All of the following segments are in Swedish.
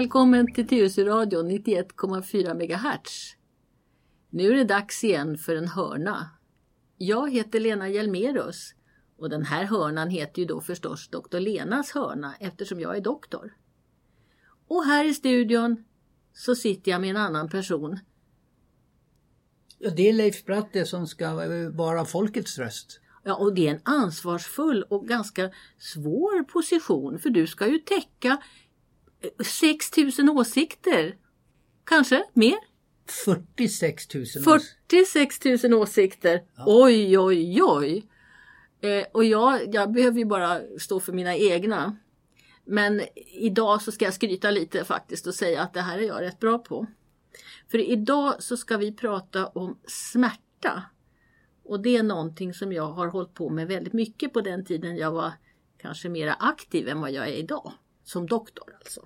Välkommen till Tyresö-radion 91,4 MHz. Nu är det dags igen för en hörna. Jag heter Lena Hjelmerus och den här hörnan heter ju då förstås Doktor Lenas hörna eftersom jag är doktor. Och här i studion så sitter jag med en annan person. Ja, det är Leif Bratte som ska vara folkets röst. Ja, och det är en ansvarsfull och ganska svår position för du ska ju täcka 6000 åsikter. Kanske mer? 46 000 46 000 åsikter. Ja. Oj, oj, oj. Eh, och jag, jag behöver ju bara stå för mina egna. Men idag så ska jag skryta lite faktiskt och säga att det här är jag rätt bra på. För idag så ska vi prata om smärta. Och det är någonting som jag har hållit på med väldigt mycket på den tiden jag var kanske mera aktiv än vad jag är idag. Som doktor alltså.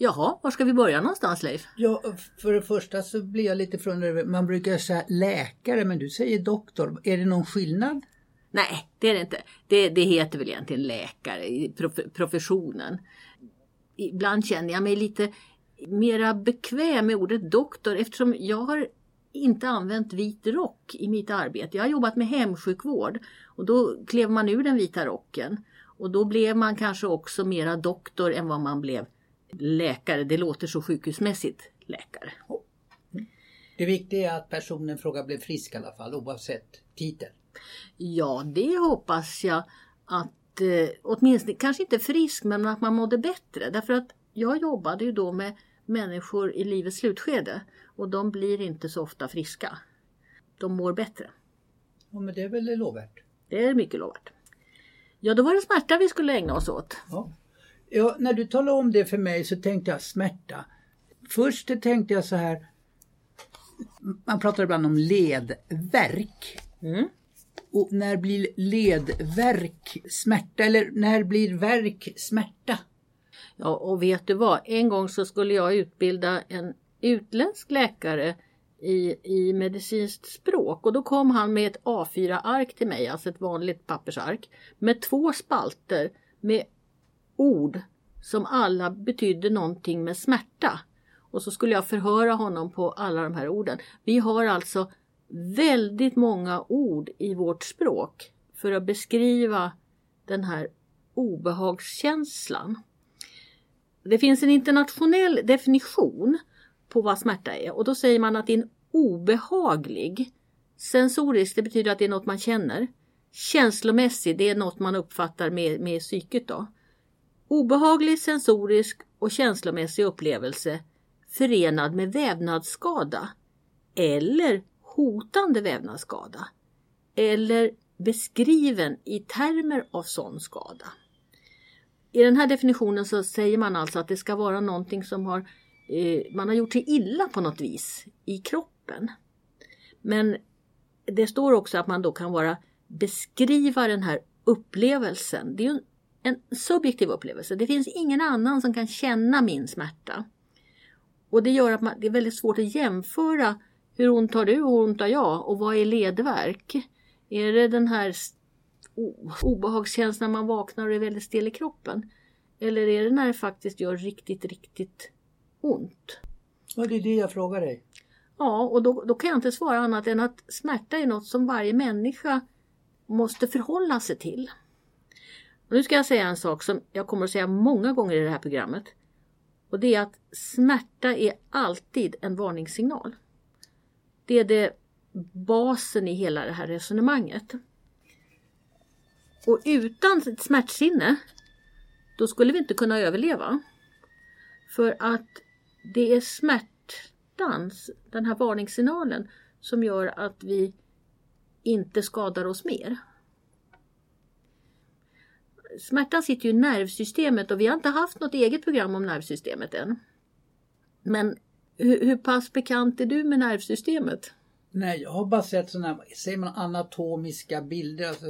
Jaha, var ska vi börja någonstans Leif? Ja, för det första så blir jag lite från Man brukar säga läkare men du säger doktor. Är det någon skillnad? Nej, det är det inte. Det, det heter väl egentligen läkare i professionen. Ibland känner jag mig lite mera bekväm med ordet doktor eftersom jag har inte använt vit rock i mitt arbete. Jag har jobbat med hemsjukvård och då klev man ur den vita rocken. Och då blev man kanske också mera doktor än vad man blev läkare. Det låter så sjukhusmässigt, läkare. Det viktiga är att personen fråga blev frisk i alla fall oavsett titel. Ja, det hoppas jag att eh, åtminstone, kanske inte frisk, men att man mådde bättre. Därför att jag jobbade ju då med människor i livets slutskede och de blir inte så ofta friska. De mår bättre. Ja, men det är väl lovvärt? Det är mycket lovvärt. Ja, då var det smärta vi skulle ägna oss åt. Ja. ja, när du talade om det för mig så tänkte jag smärta. Först tänkte jag så här. Man pratar ibland om ledverk. Mm. Och när blir ledverk smärta eller när blir verk smärta? Ja, och vet du vad? En gång så skulle jag utbilda en utländsk läkare i, i medicinskt språk och då kom han med ett A4-ark till mig, alltså ett vanligt pappersark, med två spalter med ord som alla betydde någonting med smärta. Och så skulle jag förhöra honom på alla de här orden. Vi har alltså väldigt många ord i vårt språk för att beskriva den här obehagskänslan. Det finns en internationell definition på vad smärta är och då säger man att det är en obehaglig. Sensorisk, det betyder att det är något man känner. Känslomässig, det är något man uppfattar med, med psyket då. Obehaglig, sensorisk och känslomässig upplevelse förenad med vävnadsskada eller hotande vävnadsskada eller beskriven i termer av sån skada. I den här definitionen så säger man alltså att det ska vara någonting som har Eh, man har gjort sig illa på något vis i kroppen. Men det står också att man då kan vara beskriva den här upplevelsen. Det är ju en subjektiv upplevelse. Det finns ingen annan som kan känna min smärta. Och det gör att man, det är väldigt svårt att jämföra hur ont har du och hur ont har jag och vad är ledverk? Är det den här obehagskänslan när man vaknar och är väldigt stel i kroppen? Eller är det när det faktiskt gör riktigt, riktigt ont? Ja, det är det jag frågar dig. Ja, och då, då kan jag inte svara annat än att smärta är något som varje människa måste förhålla sig till. Och nu ska jag säga en sak som jag kommer att säga många gånger i det här programmet. Och det är att smärta är alltid en varningssignal. Det är det basen i hela det här resonemanget. Och utan ett smärtsinne, då skulle vi inte kunna överleva. För att det är smärtans, den här varningssignalen, som gör att vi inte skadar oss mer. Smärtan sitter ju i nervsystemet och vi har inte haft något eget program om nervsystemet än. Men hur, hur pass bekant är du med nervsystemet? Nej, jag har bara sett sådana, säger man anatomiska bilder, alltså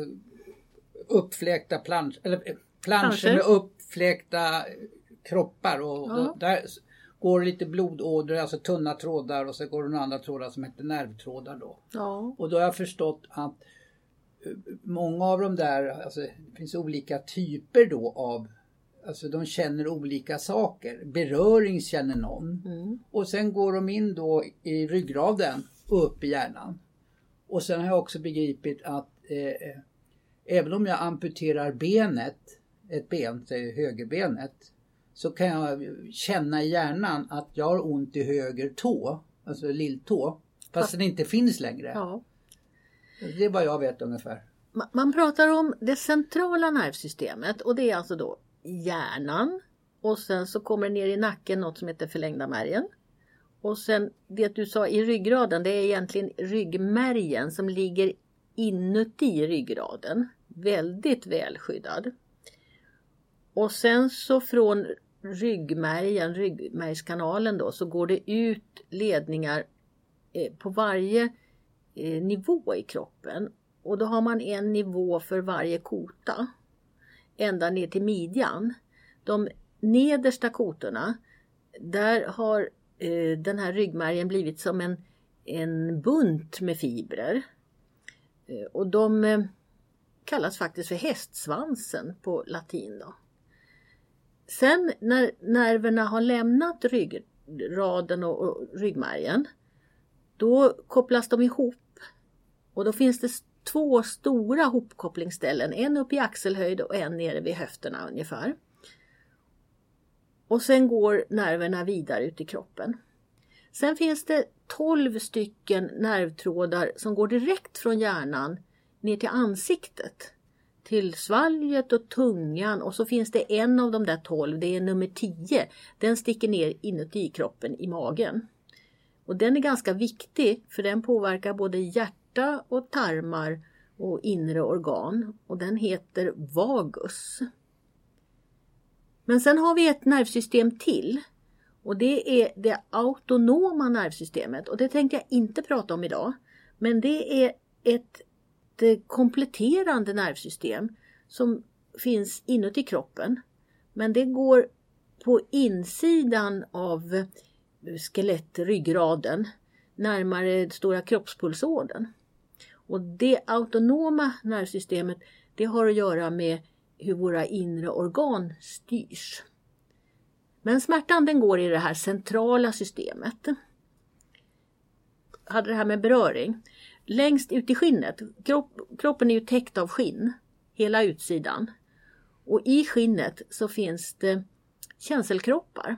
uppfläkta plansch, eller eh, planscher med uppfläkta kroppar och ja. där går lite blodådror, alltså tunna trådar och så går det några andra trådar som heter nervtrådar då. Ja. Och då har jag förstått att eh, många av de där, alltså det finns olika typer då av Alltså de känner olika saker. Beröring känner någon. Mm. Och sen går de in då i ryggraden och upp i hjärnan. Och sen har jag också begripit att eh, även om jag amputerar benet, ett ben, säg högerbenet, så kan jag känna i hjärnan att jag har ont i höger tå, alltså lilltå, fast den inte finns längre. Ja. Det är vad jag vet ungefär. Ma- Man pratar om det centrala nervsystemet och det är alltså då hjärnan och sen så kommer det ner i nacken något som heter förlängda märgen. Och sen det du sa i ryggraden, det är egentligen ryggmärgen som ligger inuti ryggraden. Väldigt välskyddad. Och sen så från ryggmärgen, ryggmärgskanalen då, så går det ut ledningar eh, på varje eh, nivå i kroppen. Och då har man en nivå för varje kota. Ända ner till midjan. De nedersta kotorna, där har eh, den här ryggmärgen blivit som en, en bunt med fibrer. Och de kallas faktiskt för hästsvansen på latin. Då. Sen när nerverna har lämnat ryggraden och, och ryggmärgen, då kopplas de ihop. Och då finns det två stora hopkopplingsställen, en uppe i axelhöjd och en nere vid höfterna ungefär. Och sen går nerverna vidare ut i kroppen. Sen finns det 12 stycken nervtrådar som går direkt från hjärnan ner till ansiktet. Till svalget och tungan och så finns det en av de där 12, det är nummer tio. Den sticker ner inuti kroppen i magen. Och den är ganska viktig för den påverkar både hjärta och tarmar och inre organ och den heter vagus. Men sen har vi ett nervsystem till och det är det autonoma nervsystemet och det tänkte jag inte prata om idag. Men det är ett ett eh, kompletterande nervsystem som finns inuti kroppen. Men det går på insidan av skelett, ryggraden, närmare stora kroppspulsådern. Och det autonoma nervsystemet det har att göra med hur våra inre organ styrs. Men smärtan den går i det här centrala systemet. Jag Hade det här med beröring. Längst ut i skinnet, kropp, kroppen är ju täckt av skinn, hela utsidan. Och i skinnet så finns det känselkroppar.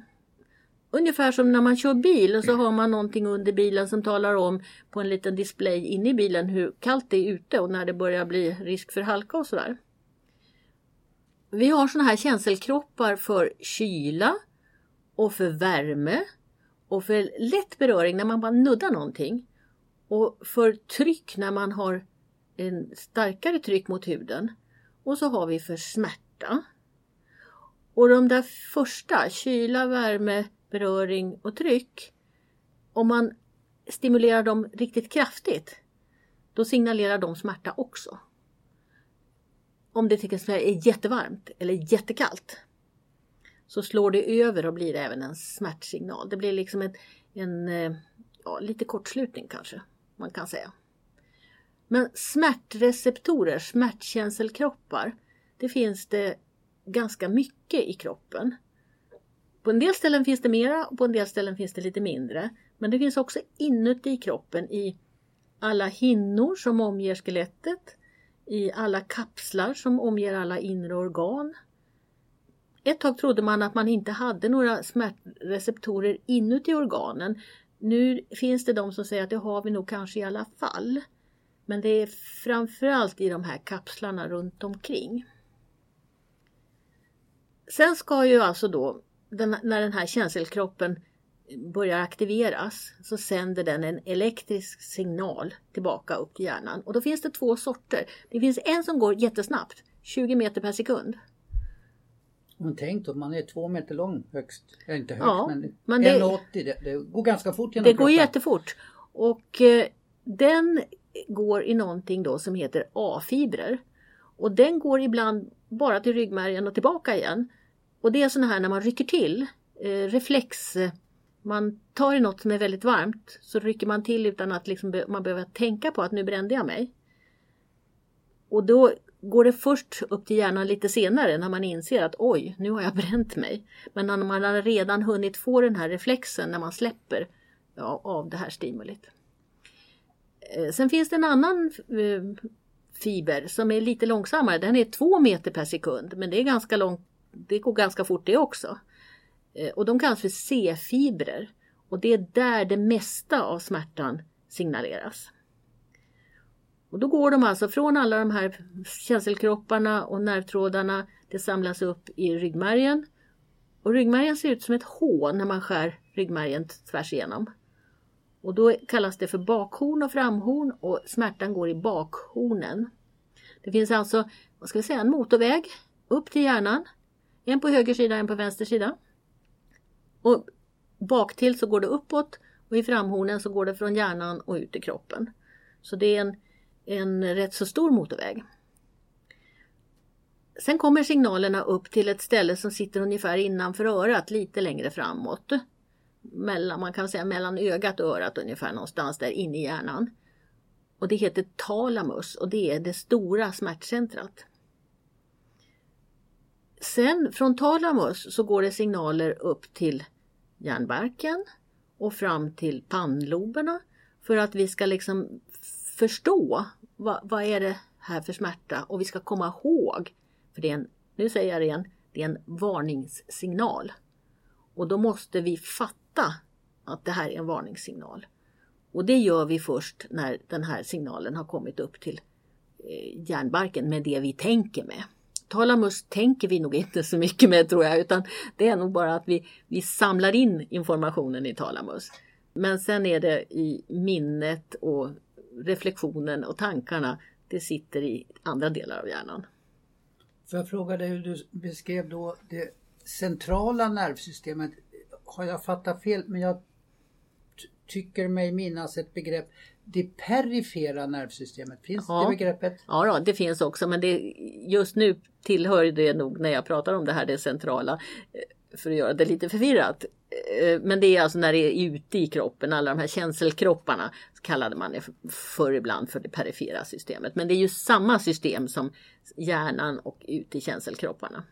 Ungefär som när man kör bil och så har man någonting under bilen som talar om på en liten display inne i bilen hur kallt det är ute och när det börjar bli risk för halka och sådär. Vi har sådana här känselkroppar för kyla och för värme och för lätt beröring när man bara nuddar någonting. Och för tryck när man har en starkare tryck mot huden. Och så har vi för smärta. Och de där första, kyla, värme, beröring och tryck. Om man stimulerar dem riktigt kraftigt, då signalerar de smärta också. Om det till exempel är jättevarmt eller jättekallt så slår det över och blir även en smärtsignal. Det blir liksom ett, en eh, ja, lite kortslutning kanske man kan säga. Men smärtreceptorer, smärtkänselkroppar, det finns det ganska mycket i kroppen. På en del ställen finns det mera och på en del ställen finns det lite mindre. Men det finns också inuti kroppen i alla hinnor som omger skelettet, i alla kapslar som omger alla inre organ. Ett tag trodde man att man inte hade några smärtreceptorer inuti organen. Nu finns det de som säger att det har vi nog kanske i alla fall. Men det är framförallt i de här kapslarna runt omkring. Sen ska ju alltså då, den, när den här känselkroppen börjar aktiveras så sänder den en elektrisk signal tillbaka upp till hjärnan. Och då finns det två sorter. Det finns en som går jättesnabbt, 20 meter per sekund. Men tänk då, man är två meter lång högst. Ja, inte högst Ja, men, men det- 1,80 det, det går ganska fort genom Det går kroppen. jättefort. Och eh, den går i någonting då som heter A-fibrer. Och den går ibland bara till ryggmärgen och tillbaka igen. Och det är sådana här när man rycker till, eh, reflex. Man tar i något som är väldigt varmt så rycker man till utan att liksom be- man behöver tänka på att nu brände jag mig. Och då går det först upp till hjärnan lite senare när man inser att oj, nu har jag bränt mig. Men när man har redan hunnit få den här reflexen när man släpper ja, av det här stimulit. Eh, sen finns det en annan eh, fiber som är lite långsammare. Den är två meter per sekund men det är ganska långt. Det går ganska fort det också. Eh, och de kallas för C-fibrer. Och det är där det mesta av smärtan signaleras. Och då går de alltså från alla de här känselkropparna och nervtrådarna. Det samlas upp i ryggmärgen. Och ryggmärgen ser ut som ett H när man skär ryggmärgen tvärs igenom. Och då kallas det för bakhorn och framhorn och smärtan går i bakhornen. Det finns alltså, vad ska vi säga, en motorväg upp till hjärnan. En på höger sida, en på vänster sida. Och baktill så går det uppåt och i framhornen så går det från hjärnan och ut i kroppen. Så det är en, en rätt så stor motorväg. Sen kommer signalerna upp till ett ställe som sitter ungefär innanför örat, lite längre framåt. Mellan, man kan säga mellan ögat och örat ungefär någonstans där inne i hjärnan. Och det heter talamus och det är det stora smärtcentrat. Sen från talamus så går det signaler upp till hjärnbarken och fram till pannloberna för att vi ska liksom förstå vad, vad är det här för smärta och vi ska komma ihåg, för det är en, nu säger jag det igen, det är en varningssignal. Och då måste vi fatta att det här är en varningssignal. Och det gör vi först när den här signalen har kommit upp till eh, hjärnbarken med det vi tänker med. Talamus tänker vi nog inte så mycket med tror jag utan det är nog bara att vi, vi samlar in informationen i talamus. Men sen är det i minnet och reflektionen och tankarna det sitter i andra delar av hjärnan. Får jag fråga dig hur du beskrev då det centrala nervsystemet. Har jag fattat fel? Men jag tycker mig minnas ett begrepp det perifera nervsystemet. Finns ja. det begreppet? Ja, då, det finns också men det, just nu tillhör det nog när jag pratar om det här det centrala eh, för att göra det lite förvirrat. Eh, men det är alltså när det är ute i kroppen, alla de här känselkropparna kallade man det förr ibland för det perifera systemet. Men det är ju samma system som hjärnan och ute i känselkropparna.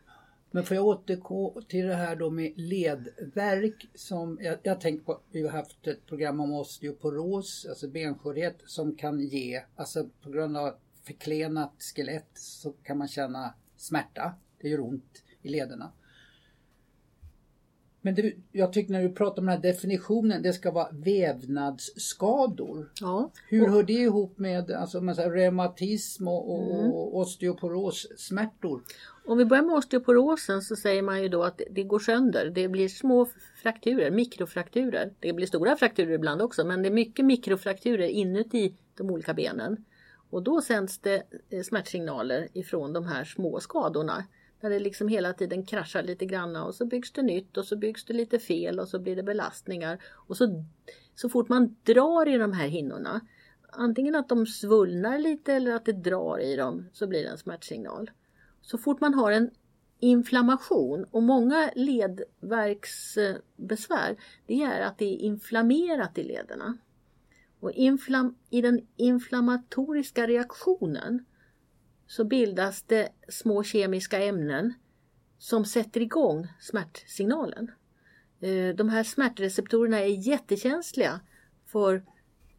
Men får jag återgå till det här då med ledverk som jag, jag tänker på, vi har haft ett program om osteoporos, alltså benskörhet som kan ge, alltså på grund av förklenat skelett så kan man känna smärta. Det gör ont i lederna. Men det, jag tycker när du pratar om den här definitionen, det ska vara vävnadsskador. Ja. Hur och, hör det ihop med alltså, med reumatism och, och, mm. och osteoporossmärtor? Om vi börjar med osteoporosen så säger man ju då att det går sönder. Det blir små frakturer, mikrofrakturer. Det blir stora frakturer ibland också men det är mycket mikrofrakturer inuti de olika benen. Och då sänds det eh, smärtsignaler ifrån de här små skadorna. Där det liksom hela tiden kraschar lite grann och så byggs det nytt och så byggs det lite fel och så blir det belastningar. Och så, så fort man drar i de här hinnorna, antingen att de svullnar lite eller att det drar i dem, så blir det en smärtsignal. Så fort man har en inflammation och många ledverksbesvär, det är att det är inflammerat i lederna. Och inflam i den inflammatoriska reaktionen så bildas det små kemiska ämnen som sätter igång smärtsignalen. Eh, de här smärtreceptorerna är jättekänsliga för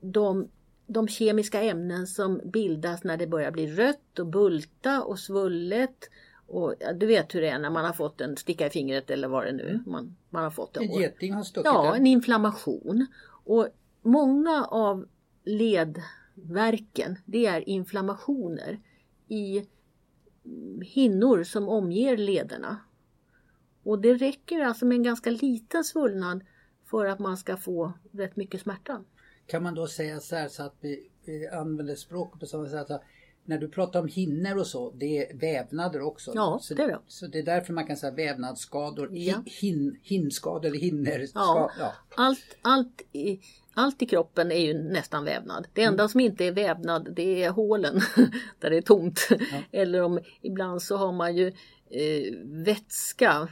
de, de kemiska ämnen som bildas när det börjar bli rött och bulta och svullet. Och, ja, du vet hur det är när man har fått en sticka i fingret eller vad det nu mm. man, man har fått. En geting har stuckit Ja, en inflammation. Och många av ledverken det är inflammationer i hinnor som omger lederna. Och det räcker alltså med en ganska liten svullnad för att man ska få rätt mycket smärta. Kan man då säga så här så att vi, vi använder språket på samma sätt att när du pratar om hinnor och så, det är vävnader också. Ja, så, det är det. Så det är därför man kan säga vävnadsskador, ja. hin, hinskador eller. Ja. ja. Allt, allt, allt i kroppen är ju nästan vävnad. Det enda mm. som inte är vävnad det är hålen där det är tomt. Ja. Eller om ibland så har man ju eh, vätska,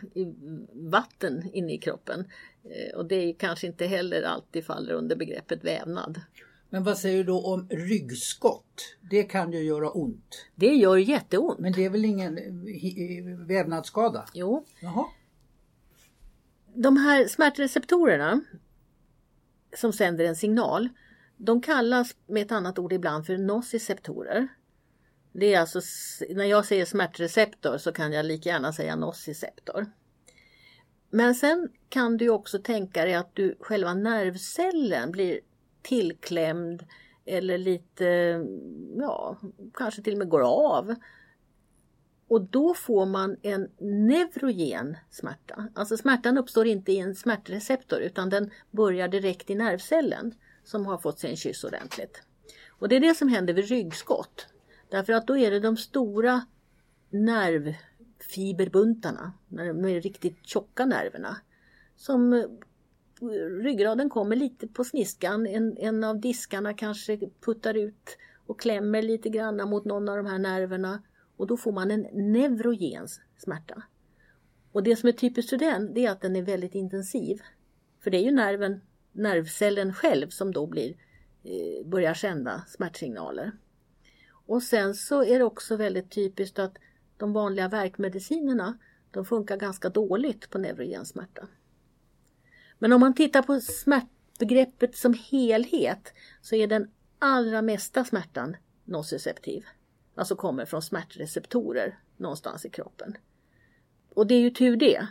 vatten inne i kroppen. Eh, och det är kanske inte heller alltid faller under begreppet vävnad. Men vad säger du då om ryggskott? Det kan ju göra ont. Det gör jätteont. Men det är väl ingen eh, vävnadsskada? Jo. Jaha. De här smärtreceptorerna som sänder en signal, de kallas med ett annat ord ibland för nociceptorer. Det är alltså, när jag säger smärtreceptor så kan jag lika gärna säga nociceptor. Men sen kan du också tänka dig att du, själva nervcellen blir tillklämd eller lite, ja, kanske till och med går av. Och då får man en neurogen smärta. Alltså smärtan uppstår inte i en smärtreceptor utan den börjar direkt i nervcellen som har fått sig en kyss ordentligt. Och det är det som händer vid ryggskott. Därför att då är det de stora nervfiberbuntarna, de riktigt tjocka nerverna, som eh, ryggraden kommer lite på sniskan. En, en av diskarna kanske puttar ut och klämmer lite grann mot någon av de här nerverna och då får man en neurogens smärta. Och det som är typiskt för den, det är att den är väldigt intensiv. För det är ju nerven, nervcellen själv som då blir, eh, börjar sända smärtsignaler. Och sen så är det också väldigt typiskt att de vanliga verkmedicinerna de funkar ganska dåligt på neurogen smärta. Men om man tittar på smärtbegreppet som helhet så är den allra mesta smärtan nociceptiv. Alltså kommer från smärtreceptorer någonstans i kroppen. Och det är ju tur det.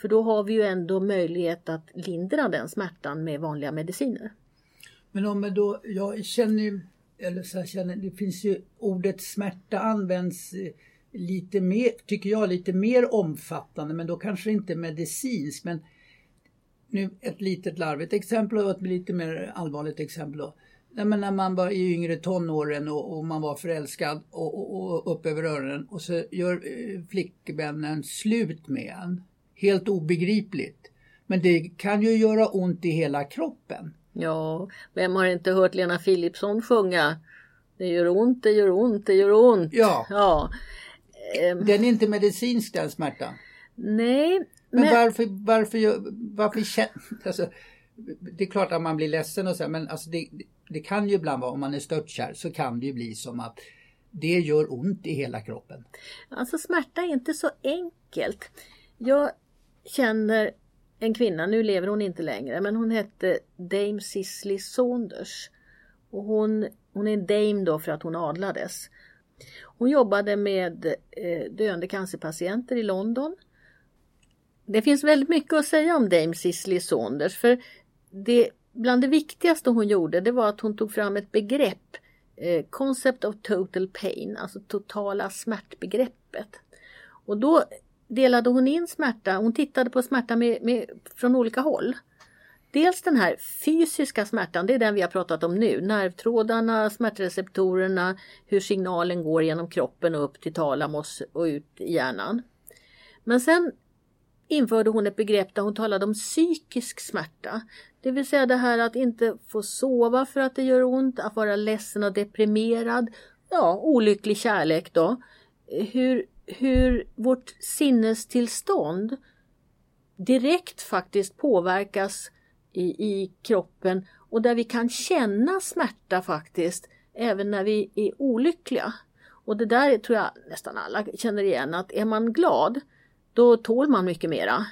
För då har vi ju ändå möjlighet att lindra den smärtan med vanliga mediciner. Men om då, jag känner ju, eller så känner, det finns ju ordet smärta används eh, lite mer, tycker jag, lite mer omfattande men då kanske inte medicinskt. Men nu ett litet larvigt exempel och ett lite mer allvarligt exempel. Då men när man var i yngre tonåren och, och man var förälskad och, och, och, upp över öronen och så gör eh, flickvännen slut med en. Helt obegripligt. Men det kan ju göra ont i hela kroppen. Ja, vem har inte hört Lena Philipsson sjunga Det gör ont, det gör ont, det gör ont. Ja. ja. Ehm. Den är inte medicinsk den smärtan. Nej. Men, men... varför, varför, varför känner... Alltså, det är klart att man blir ledsen och så men alltså det, det kan ju ibland vara om man är störtkär så kan det ju bli som att det gör ont i hela kroppen. Alltså smärta är inte så enkelt. Jag känner en kvinna, nu lever hon inte längre, men hon hette Dame Cicely Saunders. Och hon, hon är Dame då för att hon adlades. Hon jobbade med eh, döende cancerpatienter i London. Det finns väldigt mycket att säga om Dame Cicely Saunders för det, bland det viktigaste hon gjorde det var att hon tog fram ett begrepp eh, Concept of Total Pain, alltså totala smärtbegreppet. Och då delade hon in smärta, hon tittade på smärta med, med, från olika håll. Dels den här fysiska smärtan, det är den vi har pratat om nu. Nervtrådarna, smärtreceptorerna, hur signalen går genom kroppen och upp till talamos och ut i hjärnan. Men sen införde hon ett begrepp där hon talade om psykisk smärta. Det vill säga det här att inte få sova för att det gör ont, att vara ledsen och deprimerad. Ja, olycklig kärlek då. Hur, hur vårt sinnestillstånd direkt faktiskt påverkas i, i kroppen och där vi kan känna smärta faktiskt även när vi är olyckliga. Och det där tror jag nästan alla känner igen att är man glad då tål man mycket mera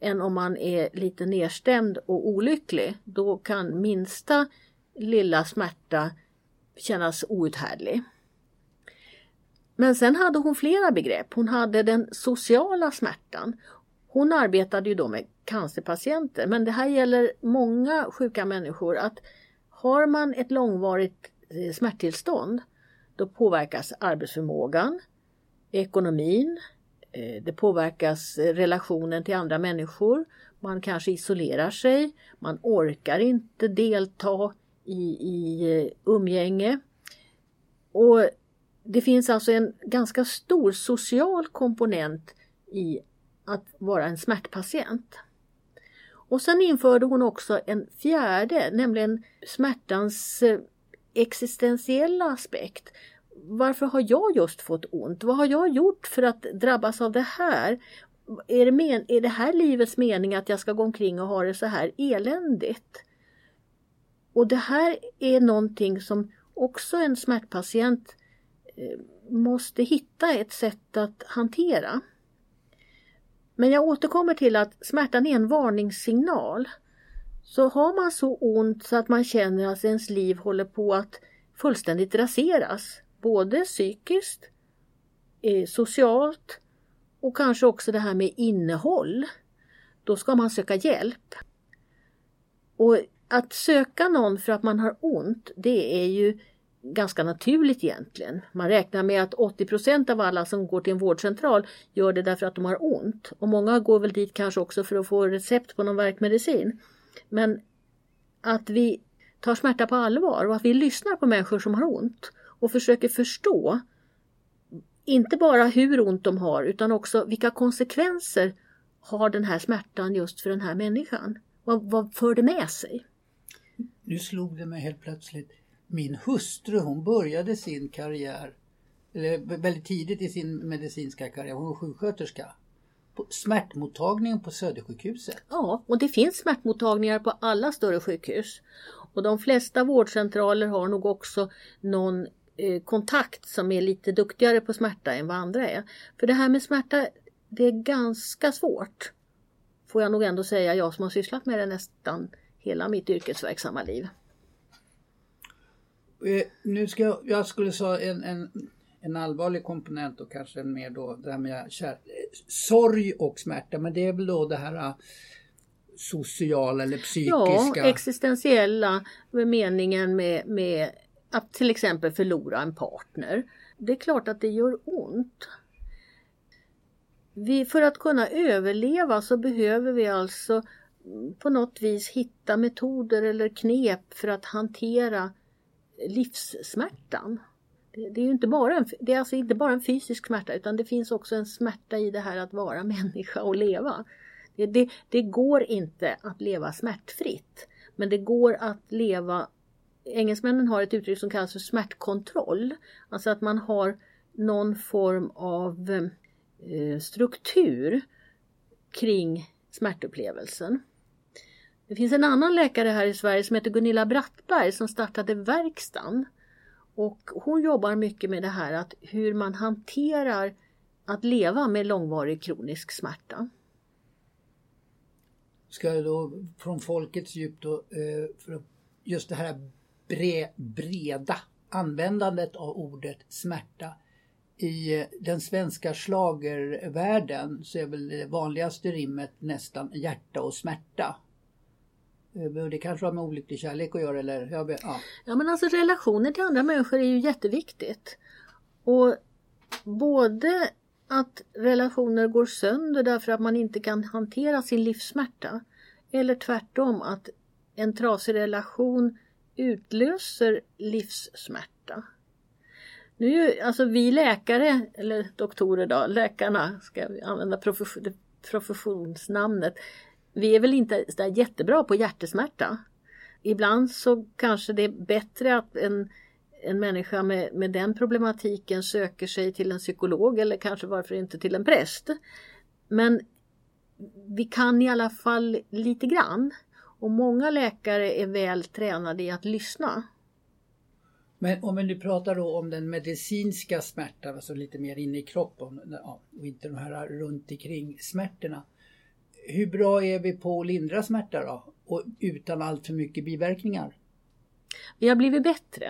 än om man är lite nedstämd och olycklig. Då kan minsta lilla smärta kännas outhärdlig. Men sen hade hon flera begrepp. Hon hade den sociala smärtan. Hon arbetade ju då med cancerpatienter men det här gäller många sjuka människor att har man ett långvarigt eh, smärttillstånd då påverkas arbetsförmågan, ekonomin, Eh, det påverkas eh, relationen till andra människor, man kanske isolerar sig, man orkar inte delta i, i eh, umgänge. Och det finns alltså en ganska stor social komponent i att vara en smärtpatient. Och sen införde hon också en fjärde, nämligen smärtans existentiella aspekt. Varför har jag just fått ont? Vad har jag gjort för att drabbas av det här? Är det, men, är det här livets mening att jag ska gå omkring och ha det så här eländigt? Och det här är någonting som också en smärtpatient eh, måste hitta ett sätt att hantera. Men jag återkommer till att smärtan är en varningssignal. Så har man så ont så att man känner att ens liv håller på att fullständigt raseras, både psykiskt, eh, socialt och kanske också det här med innehåll, då ska man söka hjälp. Och att söka någon för att man har ont, det är ju ganska naturligt egentligen. Man räknar med att 80% av alla som går till en vårdcentral gör det därför att de har ont. Och många går väl dit kanske också för att få recept på någon värkmedicin. Men att vi tar smärta på allvar och att vi lyssnar på människor som har ont och försöker förstå inte bara hur ont de har utan också vilka konsekvenser har den här smärtan just för den här människan. Vad, vad för det med sig? Nu slog det mig helt plötsligt. Min hustru hon började sin karriär eller väldigt tidigt i sin medicinska karriär, hon var sjuksköterska på smärtmottagningen på Södersjukhuset. Ja, och det finns smärtmottagningar på alla större sjukhus. Och de flesta vårdcentraler har nog också någon kontakt som är lite duktigare på smärta än vad andra är. För det här med smärta, det är ganska svårt. Får jag nog ändå säga, jag som har sysslat med det nästan hela mitt yrkesverksamma liv. Eh, nu ska jag, jag skulle säga en, en, en allvarlig komponent och kanske en mer då det här med kär, sorg och smärta. Men det är väl då det här äh, sociala eller psykiska? Ja, existentiella meningen med, med att till exempel förlora en partner. Det är klart att det gör ont. Vi, för att kunna överleva så behöver vi alltså på något vis hitta metoder eller knep för att hantera livssmärtan. Det, är ju inte bara en, det är alltså inte bara en fysisk smärta utan det finns också en smärta i det här att vara människa och leva. Det, det, det går inte att leva smärtfritt men det går att leva Engelsmännen har ett uttryck som kallas för smärtkontroll. Alltså att man har någon form av eh, struktur kring smärtupplevelsen. Det finns en annan läkare här i Sverige som heter Gunilla Brattberg som startade verkstaden och hon jobbar mycket med det här att hur man hanterar att leva med långvarig kronisk smärta. Ska jag då från folkets djup då, eh, för just det här breda användandet av ordet smärta. I den svenska slagervärlden så är väl det vanligaste rimmet nästan hjärta och smärta. Eh, det kanske har med olycklig kärlek att göra eller? Ja, ja. ja men alltså relationer till andra människor är ju jätteviktigt. Och både att relationer går sönder därför att man inte kan hantera sin livssmärta. Eller tvärtom att en trasig relation utlöser livssmärta. Nu alltså vi läkare, eller doktorer då, läkarna ska vi använda professionsnamnet vi är väl inte så jättebra på hjärtesmärta. Ibland så kanske det är bättre att en, en människa med, med den problematiken söker sig till en psykolog eller kanske varför inte till en präst. Men vi kan i alla fall lite grann. Och många läkare är väl tränade i att lyssna. Men om vi nu pratar då om den medicinska smärtan, alltså lite mer inne i kroppen och inte de här runt omkring smärtorna hur bra är vi på att lindra smärta då? Och utan allt för mycket biverkningar? Vi har blivit bättre.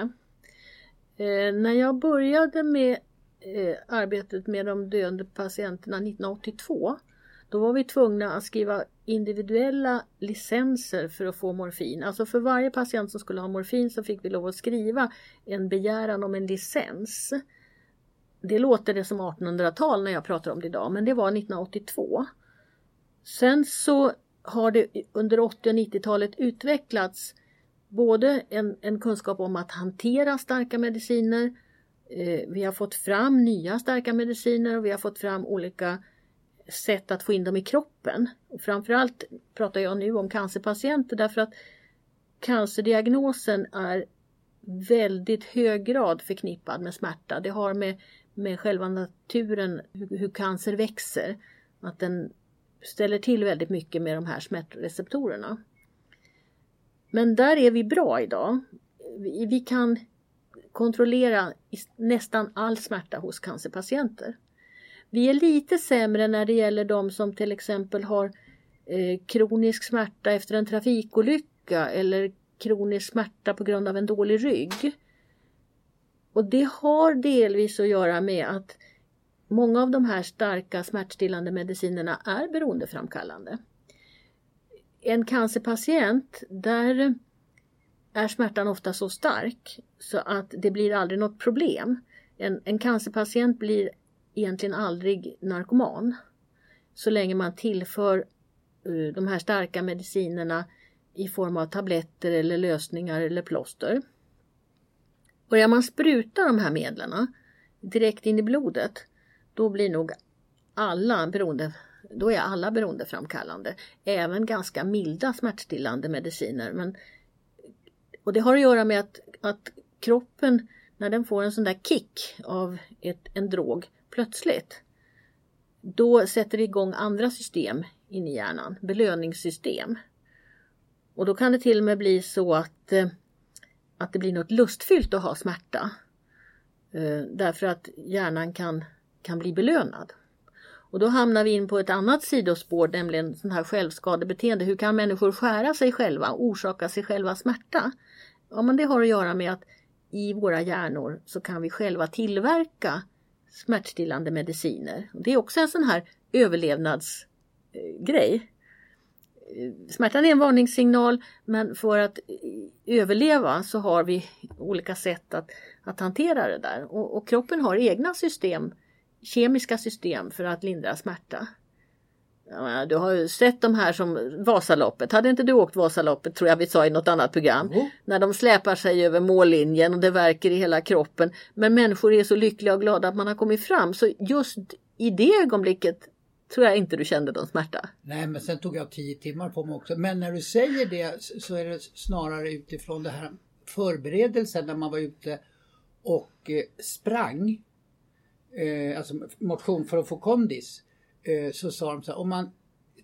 Eh, när jag började med eh, arbetet med de döende patienterna 1982 då var vi tvungna att skriva individuella licenser för att få morfin. Alltså för varje patient som skulle ha morfin så fick vi lov att skriva en begäran om en licens. Det låter det som 1800-tal när jag pratar om det idag men det var 1982. Sen så har det under 80 och 90-talet utvecklats både en, en, kunskap om att hantera starka mediciner, eh, vi har fått fram nya starka mediciner och vi har fått fram olika sätt att få in dem i kroppen. Och framförallt pratar jag nu om cancerpatienter därför att cancerdiagnosen är väldigt hög grad förknippad med smärta. Det har med, med själva naturen, hur, hur cancer växer. Att den ställer till väldigt mycket med de här smärtreceptorerna. Men där är vi bra idag. Vi, vi kan kontrollera nästan all smärta hos cancerpatienter. Vi är lite sämre när det gäller de som till exempel har eh, kronisk smärta efter en trafikolycka eller kronisk smärta på grund av en dålig rygg. Och det har delvis att göra med att många av de här starka smärtstillande medicinerna är beroendeframkallande. En cancerpatient, där är smärtan ofta så stark så att det blir aldrig något problem. En, en cancerpatient blir egentligen aldrig narkoman så länge man tillför eh, de här starka medicinerna i form av tabletter eller lösningar eller plåster. Börjar man spruta de här medlen direkt in i blodet då blir nog alla beroende då är alla beroendeframkallande. Även ganska milda smärtstillande mediciner. Men, och det har att göra med att, att kroppen, när den får en sån där kick av ett, en drog plötsligt, då sätter det igång andra system in i hjärnan, belöningssystem. Och då kan det till och med bli så att, eh, att det blir något lustfyllt att ha smärta. Eh, därför att hjärnan kan, kan bli belönad. Och då hamnar vi in på ett annat sidospår, nämligen sån här självskadebeteende. Hur kan människor skära sig själva, orsaka sig själva smärta? Ja, men det har att göra med att i våra hjärnor så kan vi själva tillverka smärtstillande mediciner. Det är också en sån här överlevnadsgrej. Smärtan är en varningssignal men för att överleva så har vi olika sätt att, att hantera det där och, och kroppen har egna system kemiska system för att lindra smärta. Du har ju sett de här som Vasaloppet. Hade inte du åkt Vasaloppet tror jag vi sa i något annat program. Mm. När de släpar sig över mållinjen och det verkar i hela kroppen. Men människor är så lyckliga och glada att man har kommit fram. Så just i det ögonblicket tror jag inte du kände någon smärta. Nej men sen tog jag tio timmar på mig också. Men när du säger det så är det snarare utifrån det här förberedelsen när man var ute och eh, sprang eh, alltså motion för att få kondis, Eh, så sa de så här, om man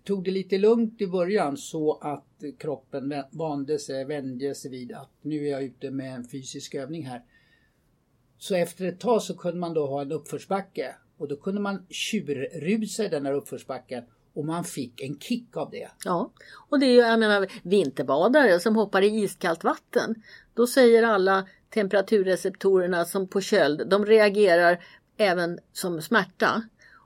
tog det lite lugnt i början så att kroppen vande sig, vände sig vid att nu är jag ute med en fysisk övning här. Så efter ett tag så kunde man då ha en uppförsbacke och då kunde man tjurrusa i den här uppförsbacken och man fick en kick av det. Ja, och det är ju, jag menar vinterbadare som hoppar i iskallt vatten. Då säger alla temperaturreceptorerna som på köld, de reagerar även som smärta.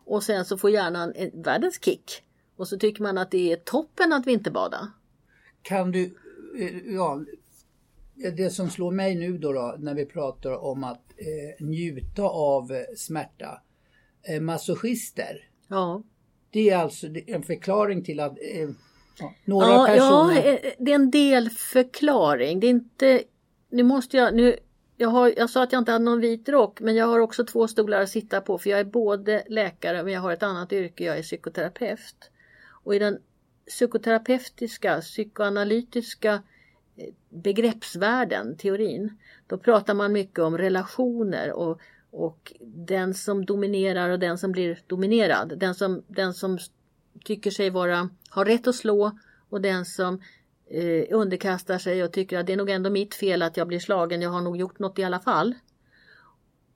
Och sen så får hjärnan en världens kick. Och så tycker man att det är toppen att vinterbada. Kan du, eh, ja, det som slår mig nu då, då när vi pratar om att eh, njuta av eh, smärta. Eh, masochister. Ja. Det är alltså en förklaring till att eh, några ja, personer... Ja, eh, det är en delförklaring. Det är inte... Nu måste jag... Nu jag, har, jag sa att jag inte hade någon vit rock men jag har också två stolar att sitta på för jag är både läkare men jag har ett annat yrke, jag är psykoterapeut. Och i den psykoterapeutiska, psykoanalytiska eh, begreppsvärlden, teorin, då pratar man mycket om relationer och, och den som dominerar och den som blir dominerad. Den som, den som tycker sig vara, har rätt att slå och den som eh, underkastar sig och tycker att det är nog ändå mitt fel att jag blir slagen, jag har nog gjort något i alla fall.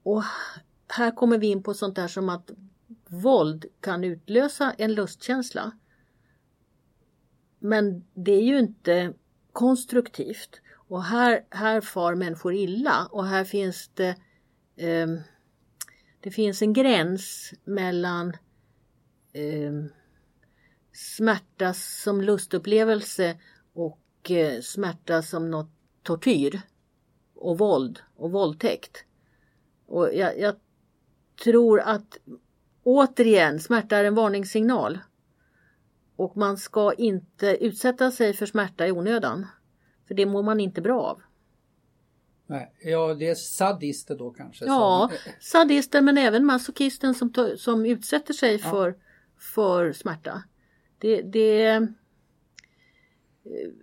Och här kommer vi in på sånt där som att våld kan utlösa en lustkänsla. Men det är ju inte konstruktivt. Och här, här far människor illa och här finns det eh, Det finns en gräns mellan eh, smärta som lustupplevelse och eh, smärta som något tortyr och våld och våldtäkt. Och jag, jag tror att återigen, smärta är en varningssignal. Och man ska inte utsätta sig för smärta i onödan. För det mår man inte bra av. Nej, ja, det är sadister då kanske? Ja, som... sadister men även masochisten som, som utsätter sig ja. för, för smärta. Det, det,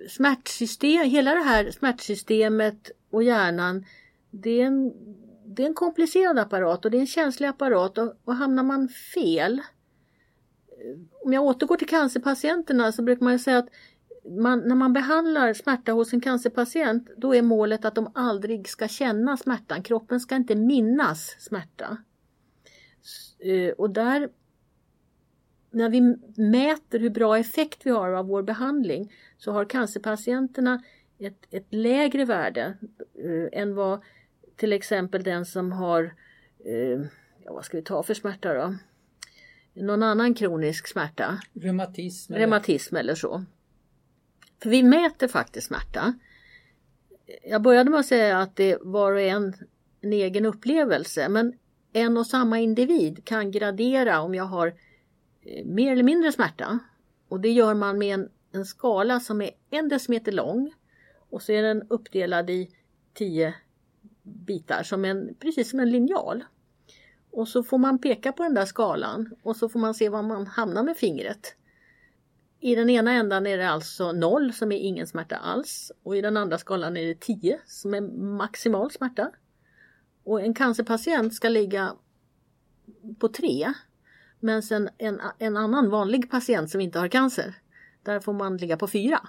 smärtsystem, hela det här smärtsystemet och hjärnan det är en, det är en komplicerad apparat och det är en känslig apparat och, och hamnar man fel eh, om jag återgår till cancerpatienterna så brukar man säga att man, när man behandlar smärta hos en cancerpatient då är målet att de aldrig ska känna smärtan. Kroppen ska inte minnas smärta. Eh, och där när vi mäter hur bra effekt vi har av vår behandling så har cancerpatienterna ett, ett lägre värde eh, än vad till exempel den som har, eh, ja, vad ska vi ta för smärta då? Någon annan kronisk smärta. Reumatism. Eller? Reumatism eller så. För vi mäter faktiskt smärta. Jag började med att säga att det var och en en egen upplevelse men en och samma individ kan gradera om jag har mer eller mindre smärta. Och det gör man med en, en skala som är en decimeter lång och så är den uppdelad i tio bitar som en, precis som en linjal. Och så får man peka på den där skalan och så får man se var man hamnar med fingret. I den ena ändan är det alltså 0 som är ingen smärta alls och i den andra skalan är det 10 som är maximal smärta. Och en cancerpatient ska ligga på 3 men sen en, en annan vanlig patient som inte har cancer, där får man ligga på fyra.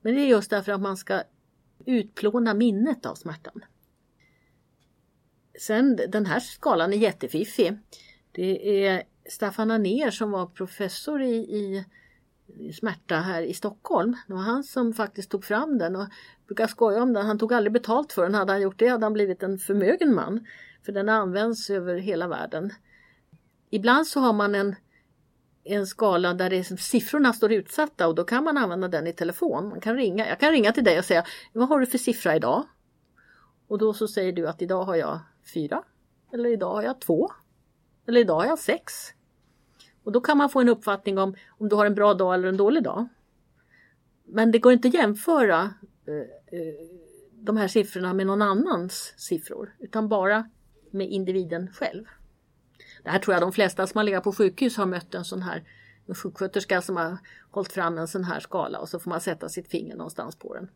Men det är just därför att man ska utplåna minnet av smärtan. Sen den här skalan är jättefiffig. Det är Staffan Anér som var professor i, i, smärta här i Stockholm. Det var han som faktiskt tog fram den och brukar skoja om den. Han tog aldrig betalt för den. Hade han gjort det hade han blivit en förmögen man. För den används över hela världen. Ibland så har man en, en skala där det siffrorna står utsatta och då kan man använda den i telefon. Man kan ringa. Jag kan ringa till dig och säga vad har du för siffra idag? Och då så säger du att idag har jag fyra. Eller idag har jag två. Eller idag har jag sex. Och då kan man få en uppfattning om om du har en bra dag eller en dålig dag. Men det går inte att jämföra eh, eh de här siffrorna med någon annans siffror utan bara med individen själv. Det här tror jag de flesta som har legat på sjukhus har mött en sån här en sjuksköterska som har hållit fram en sån här skala och så får man sätta sitt finger någonstans på den.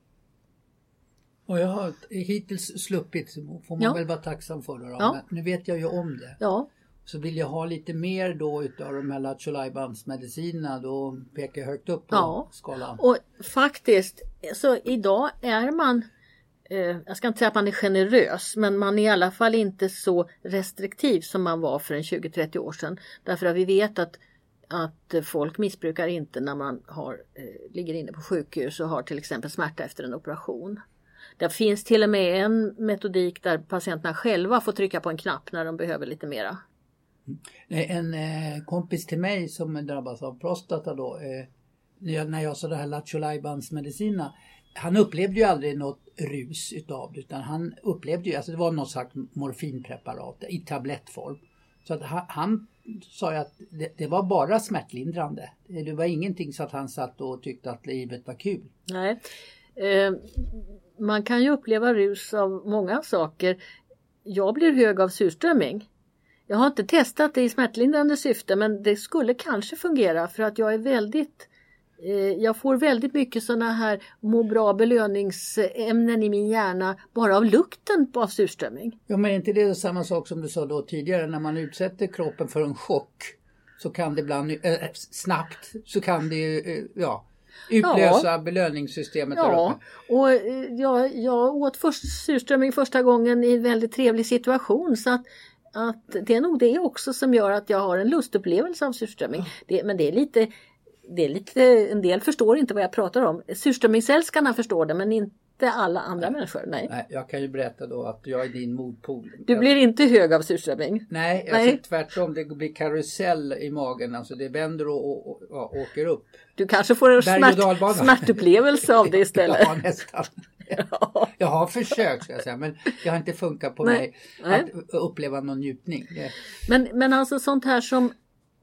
Och jag har hittills sluppit, får man ja. väl vara tacksam för det då. Ja. Nu vet jag ju om det. Ja. Så vill jag ha lite mer då utav de här lattjo medicinerna då pekar jag högt upp på ja. skalan. Och faktiskt, så idag är man eh, jag ska inte säga att man är generös men man är i alla fall inte så restriktiv som man var för en 20-30 år sedan. Därför att vi vet att, att folk missbrukar inte när man har, eh, ligger inne på sjukhus och har till exempel smärta efter en operation. Det finns till och med en metodik där patienterna själva får trycka på en knapp när de behöver lite mera. Mm. Eh, en eh, kompis till mig som drabbas av prostata då, eh, när jag, sa det här Lattjo medicinerna han upplevde ju aldrig något rus utav det utan han upplevde ju, alltså det var något slags morfinpreparat i tablettform. Så att han, han sa ju att det, det, var bara smärtlindrande. Det var ingenting så att han satt och tyckte att livet var kul. Nej. Eh, man kan ju uppleva rus av många saker. Jag blir hög av surströmming. Jag har inte testat det i smärtlindrande syfte men det skulle kanske fungera för att jag är väldigt eh, jag får väldigt mycket sådana här må bra belöningsämnen i min hjärna bara av lukten av surströmming. Ja men är inte det samma sak som du sa då tidigare när man utsätter kroppen för en chock så kan det ibland äh, snabbt så kan det äh, ja utlösa ja. belöningssystemet ja. Och eh, jag, jag åt först surströmming första gången i en väldigt trevlig situation så att, att det är nog det också som gör att jag har en lustupplevelse av surströmming. Ja. Det, men det är lite det är lite, en del förstår inte vad jag pratar om. Surströmmingsälskarna förstår det men inte alla andra nej. människor. Nej. nej. Jag kan ju berätta då att jag är din motpol. Du blir inte hög av surströmming? Nej, nej. Alltså, tvärtom. Det blir karusell i magen. Alltså det vänder och, och, och, och åker upp. Du kanske får en smärt, smärtupplevelse av det istället. ja, nästan. Ja. Jag har försökt jag säga, men det har inte funkat på nej. mig att uppleva någon njutning. Men, men alltså sånt här som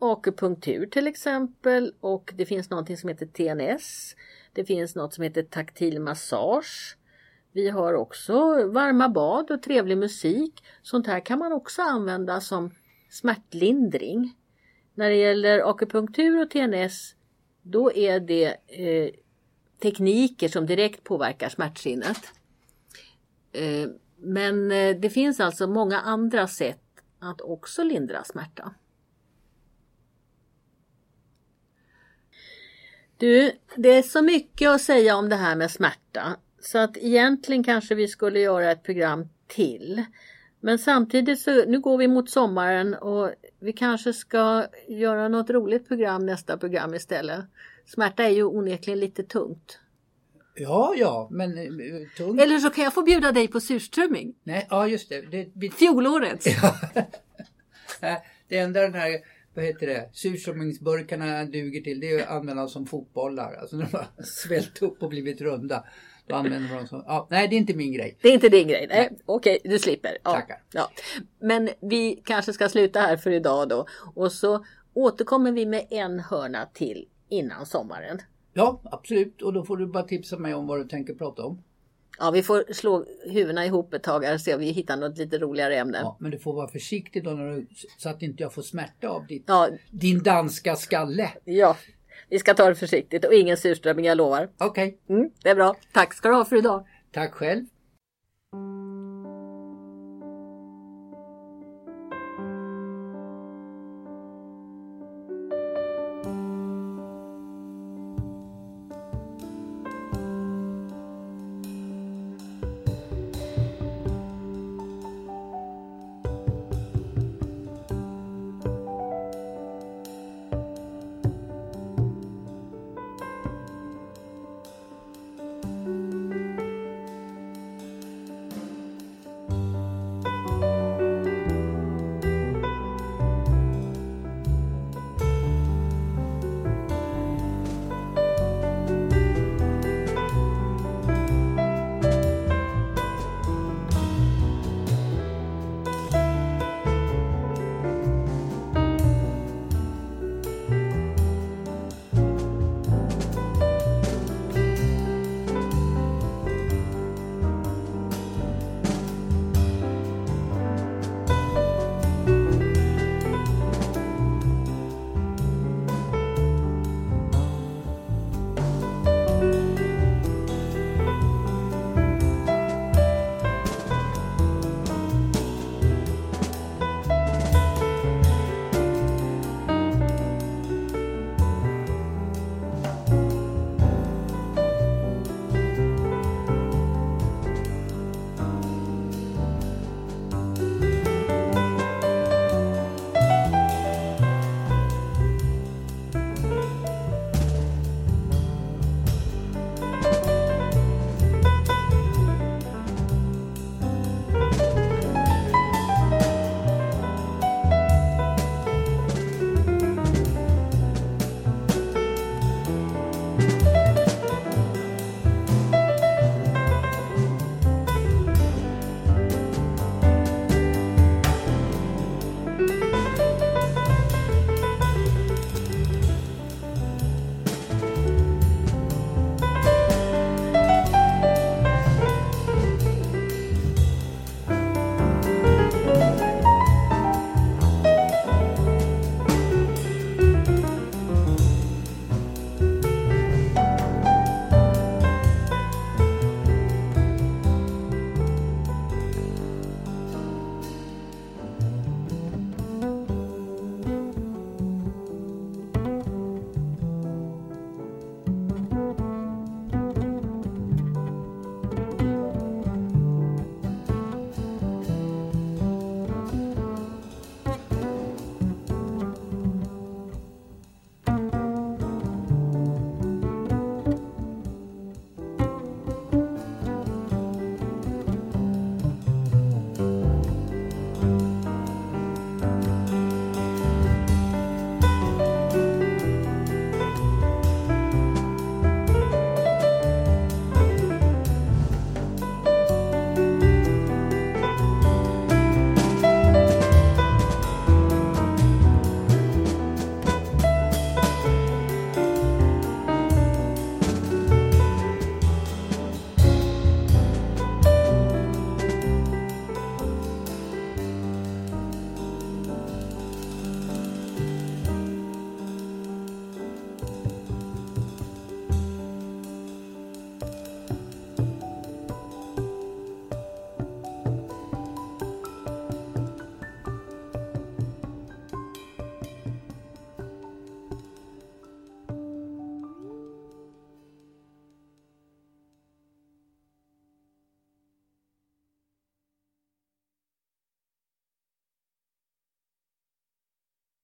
akupunktur till exempel och det finns någonting som heter TNS. Det finns något som heter taktil massage. Vi har också varma bad och trevlig musik. Sånt här kan man också använda som smärtlindring. När det gäller akupunktur och TNS då är det eh, tekniker som direkt påverkar smärtsinnet. Eh, men eh, det finns alltså många andra sätt att också lindra smärta. Du, det är så mycket att säga om det här med smärta. Så att egentligen kanske vi skulle göra ett program till. Men samtidigt så nu går vi mot sommaren och vi kanske ska göra något roligt program nästa program istället. Smärta är ju onekligen lite tungt. Ja, ja, men eh, tungt. Eller så kan jag få bjuda dig på surströmming. Nej, ja just det. det vi... Fjolårets. Det enda den här vad heter det, surströmmingsburkarna duger till det är att använda som fotbollar. Alltså när de har svällt upp och blivit runda. Då använder man dem som, ja, nej det är inte min grej. Det är inte din grej? Nej. nej. Okej, du slipper. Ja, Tackar. Ja. Men vi kanske ska sluta här för idag då. Och så återkommer vi med en hörna till innan sommaren. Ja, absolut. Och då får du bara tipsa mig om vad du tänker prata om. Ja, vi får slå huvudena ihop ett tag här och se om vi hittar något lite roligare ämne. Ja, men du får vara försiktig då när du, så att inte jag får smärta av ditt, ja. din danska skalle. Ja, vi ska ta det försiktigt och ingen surströmming, jag lovar. Okej. Okay. Mm, det är bra. Tack ska du ha för idag. Tack själv.